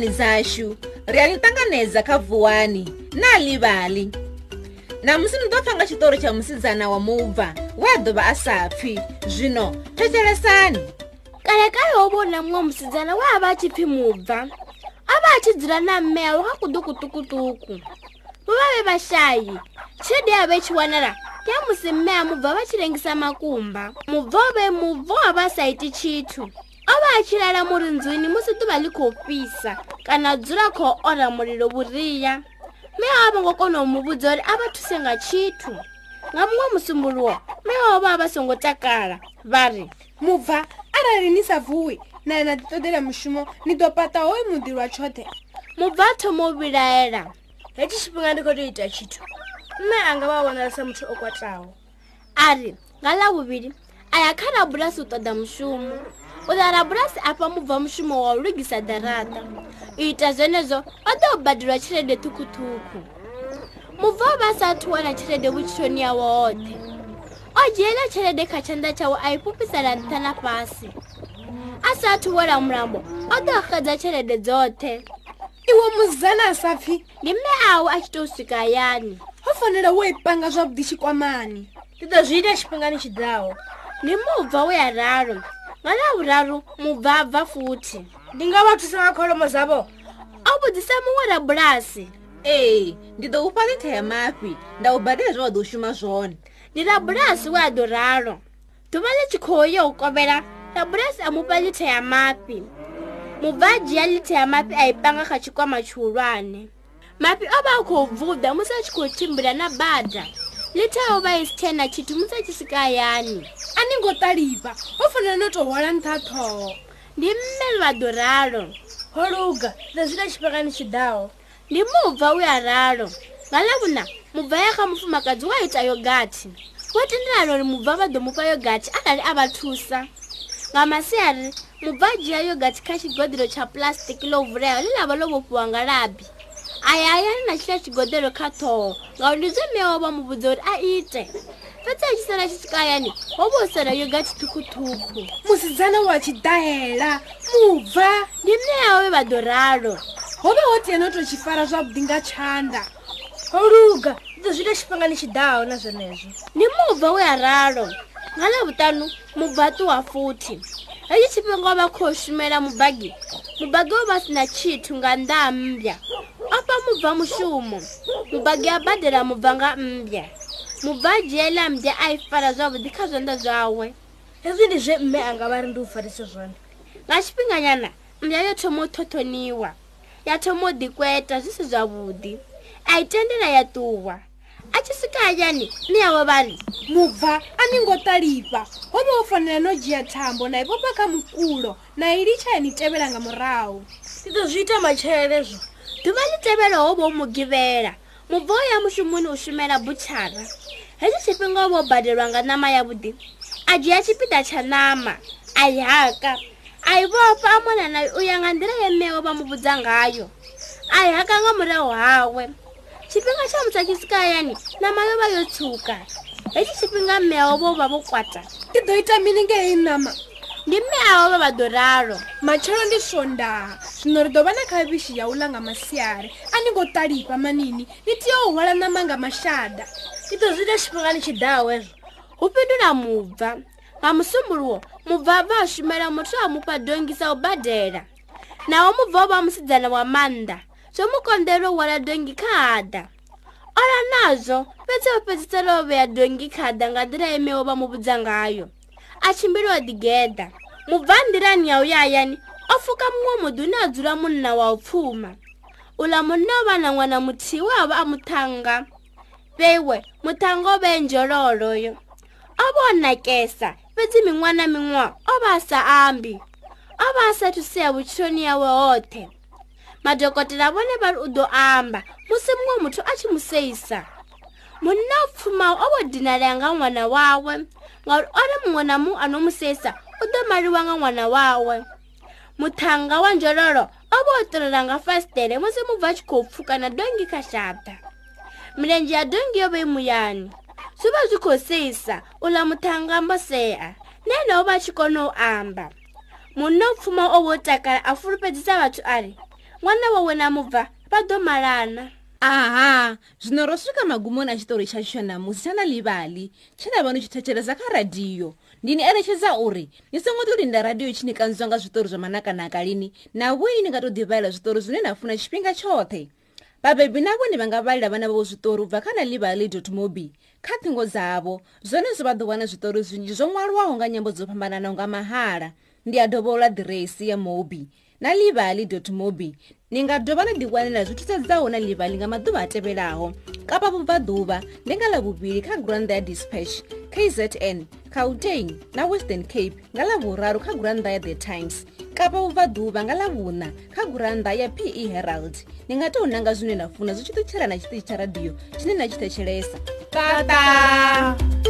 nhani dzashu rianitanganedza kavhuwani naalivali namusi nidopfanga chitori cha musidzana wa mubva wa dova asapfi zvino tetelesani kale kale wovona mumwe musidzana wa ava achipfi mubva ava achidzira na meya wakakutukutukutuku vuvave vashayi chede yave chiwanala yamusi meya mubva vachirengisa makumba mubva ove mubva wava saiti chithu ava achilala murinzwini musi duva likofisa kana dzula khou ora mulilo vhuria mme a vho ngo kona u mu vhudza uri a vha thuse nga tshithu nga muṅwe musumbuluwo mme a vha songo takala vha ri mubva arali ni sa vuwi naye na ḓiṱoḓela mushumo ni ḓo paṱa hoyu muḓi lwa tshoṱhe mubva a thoma u vhilaela hetshi tshifhinga ndi khou tou ita tshithu mme a nga vha vhonala sa muthu o kwataho a ri nga ḽa vhuvhili a ya kha rabulasi u ṱoḓa mushumo u ḽara bulasi afha mubva mushumo wa u lugisa darata u ita zwenezwo o ḓo u badelwa tshelede ṱhukhuṱhukhu mubva o vha a saathu wana tshelede vhutshitoni yawo hoṱhe o dzhiela tshelede kha tshanḓa tshawe a i fhufhisela nṱha na fhasi a saathu wela mulambo o ḓo xedza tshelede dzoṱhe iwo muzana a sa pfhi ndi mme awe a tshi to u swika hayani ho fanela wo i panga zwavhuḓi tshikwamani ndi ḓo zwi ita tshifhingani tshiḓaho ndi mubva we ya ralo vana vuraru mubvabva futi ndi nga va thusa makholomo zavo o vhudzisa muṅwe ra bulasi ee ndi ḓo u fa litha ya mafhi nda u badela zwe wa ḓo shuma zwone ndi ra bulasi we a ḓo ralo ḓuvha ḽi tshi khou ya u kovela ra bulasi a mufa litha ya mafhi mubva a dzhiya litha ya mafhi a i panga kha tshikwama tshihulwane mafhi o vha a khou bvuda musi a tshi khou tshimbila na bada lithaho va isithena chitumutsa chisikayani a ni ngo talipa o fanela no to hola nthathoho ndi mme vado ralo holuga lezwina xipekani xidaho ndi mubva uya ralo ngalavuna mubva ya kha mufumakadzi wa ita yogati wa tindiralo ri mubva va do mupa yogati arali a va thusa nga masiyari mubva a dyiya yogati kha xigodiro tsha pulastiki lo vulayo li lava lo vofiwa ngalabi ayayani na tshila tshigoḓelo kha ṱhoho ngauri ndi zwe mia wa vha muvhudza uri a ite fhedzi a tshi sala tshi tshikayani ho vha u sala yo ga tshithukhuthukhu musidzana wa tshidahela mubva ndi mea we vha ḓo ralo ho vha ho tiyana u tou tshi fara zwavhuḓi nga tshanda luga ndi zwi ita tshifhingani tshiḓaho na zwenezwo ndi mubva we a ralo nga ḽa vhuṱanu mubvaṱuwa futhi hetshi tshifhinga wa vha khou shumela mubagi mubagi wo vha si na tshithu nga nnḓa mmbya afha mubva mushumo mubagi a badela mubva nga mmbya mubva a dzhiela mmbya a i fara zwavhuḓi kha zwanḓa zwawe hezwi ndi zwe mme anga vha ri ndi u farisa zwone nga tshifhinganyana mmbya yo thoma u thothoniwa ya thoma u ḓikweta zwi si zwavhuḓi a i tendela ya ṱuwa a tshi swika hayani mme yavo vha ri mubva a ningo ṱalifa ho vha wo fanela no dzhia thambo na i vopa kha mukulo na i litsha ya ni tevhela nga murahu ndi ḓo zwi ita matshelelezwo duva litevelo ho vo mugivela mubva ya muxumuni u xumela buchara hexi xipinga vo badelwanga nama ya vudi a dyiya xipida xa nama a yhaka a yi vofa amonana u ya nga ndlela yemewe va mu vudza ngayo a yhaka nga murewu hawe xipinga xa mutsakisikayani nama yo va yo tshuka hexi xipinga mewe vo va vo kwata ti doyita milinge hi nama ndi mme avo vha vado ralo matshelo ndi swonda zwino ri ḓo vha na khavishi ya uḽa nga masiari a ni ngo ṱalifha manini ni tea u hwala ṋama nga mashada ndi ḓo zwiita tshifhinga ni tshi daho hezwo hu fhindula mubva nga musumbuluwo mubva a bva a shumela muthu a mufha dongisa u badela naho mubva o vha musidzana wa maanḓa zwo mu konḓelwe u hwala dongi kha ada ola nazo fhedzi o fhedzisela o vheya dongi khada nga nḓila imewo vha mu vhudza ngayo a tshimbiliwa digeda mubvandirani ya u yayani o pfuka muṅwe muḓi une a dzula munna wa u pfuma uḽa munna o vha na ṅwana muthihi we a vha a muthanga veiwe muthanga o vhe njololoyo o vha o nakesa fhedzi miṅwaa na miṅwaa o vha a sa ambi o vha a sathu sea vhutshiloni yawe hoṱhe madokotela vhone vha ri u ḓo amba musi muṅwe muthu a tshi mu seisa monna o pfumago o bo dinalega ngwana wawe ngauri o re mongwe na mo a no mosesa o do mariwanga ngwana wawe muthanga wa njololo o bo o tirelanga fastele musi mubva a tshi khou pfukana dongi kha xata milenje ya dongi yo vei muyani swi va swi khou sisa u la muthanga mosea na yena o va a tshi kona u amba munna o pfumago o vo o takala a fulupedzisa vathu a ri n'wana wa wena mubva va do malana aha zvino ro svika magumoni achitori chacho namusi chana livali chinava nochitecheresa kha radhiyo ndini erechedza uri nisongo tirinda radhiyo chinikanzwanga zvitori zvamanakanaka lini navoi ningatodhivaira zvitori zvine nhafuna chipinga chothe vabhebhi navo ni vanga valira vana vavo zvitori ubva kana livali mobi kha thingo dzavo zvonezvo vadhowana zvitori zvinji zvomwariwa unga nyambo dzopambananaunga mahala ndiyadhovola dhiresi yemobi na livali mobi ni nga dovha na ḓiwanela zwithusa dza hona livali nga maḓuvha a tevhelaho kapa vubvaḓuvha ndi nga ḽavhuvhili kha granda ya dispatch kzn cautain na western cape nga ḽavhuraru kha granda ya the times kapa vubvaḓuvha nga ḽavhuna kha granda ya pe herald ni nga tou nanga zwine na funa zwi tshi ṱutshela na tshiṱitshi tsha radio tshine na tshi thetshelesa tata, tata.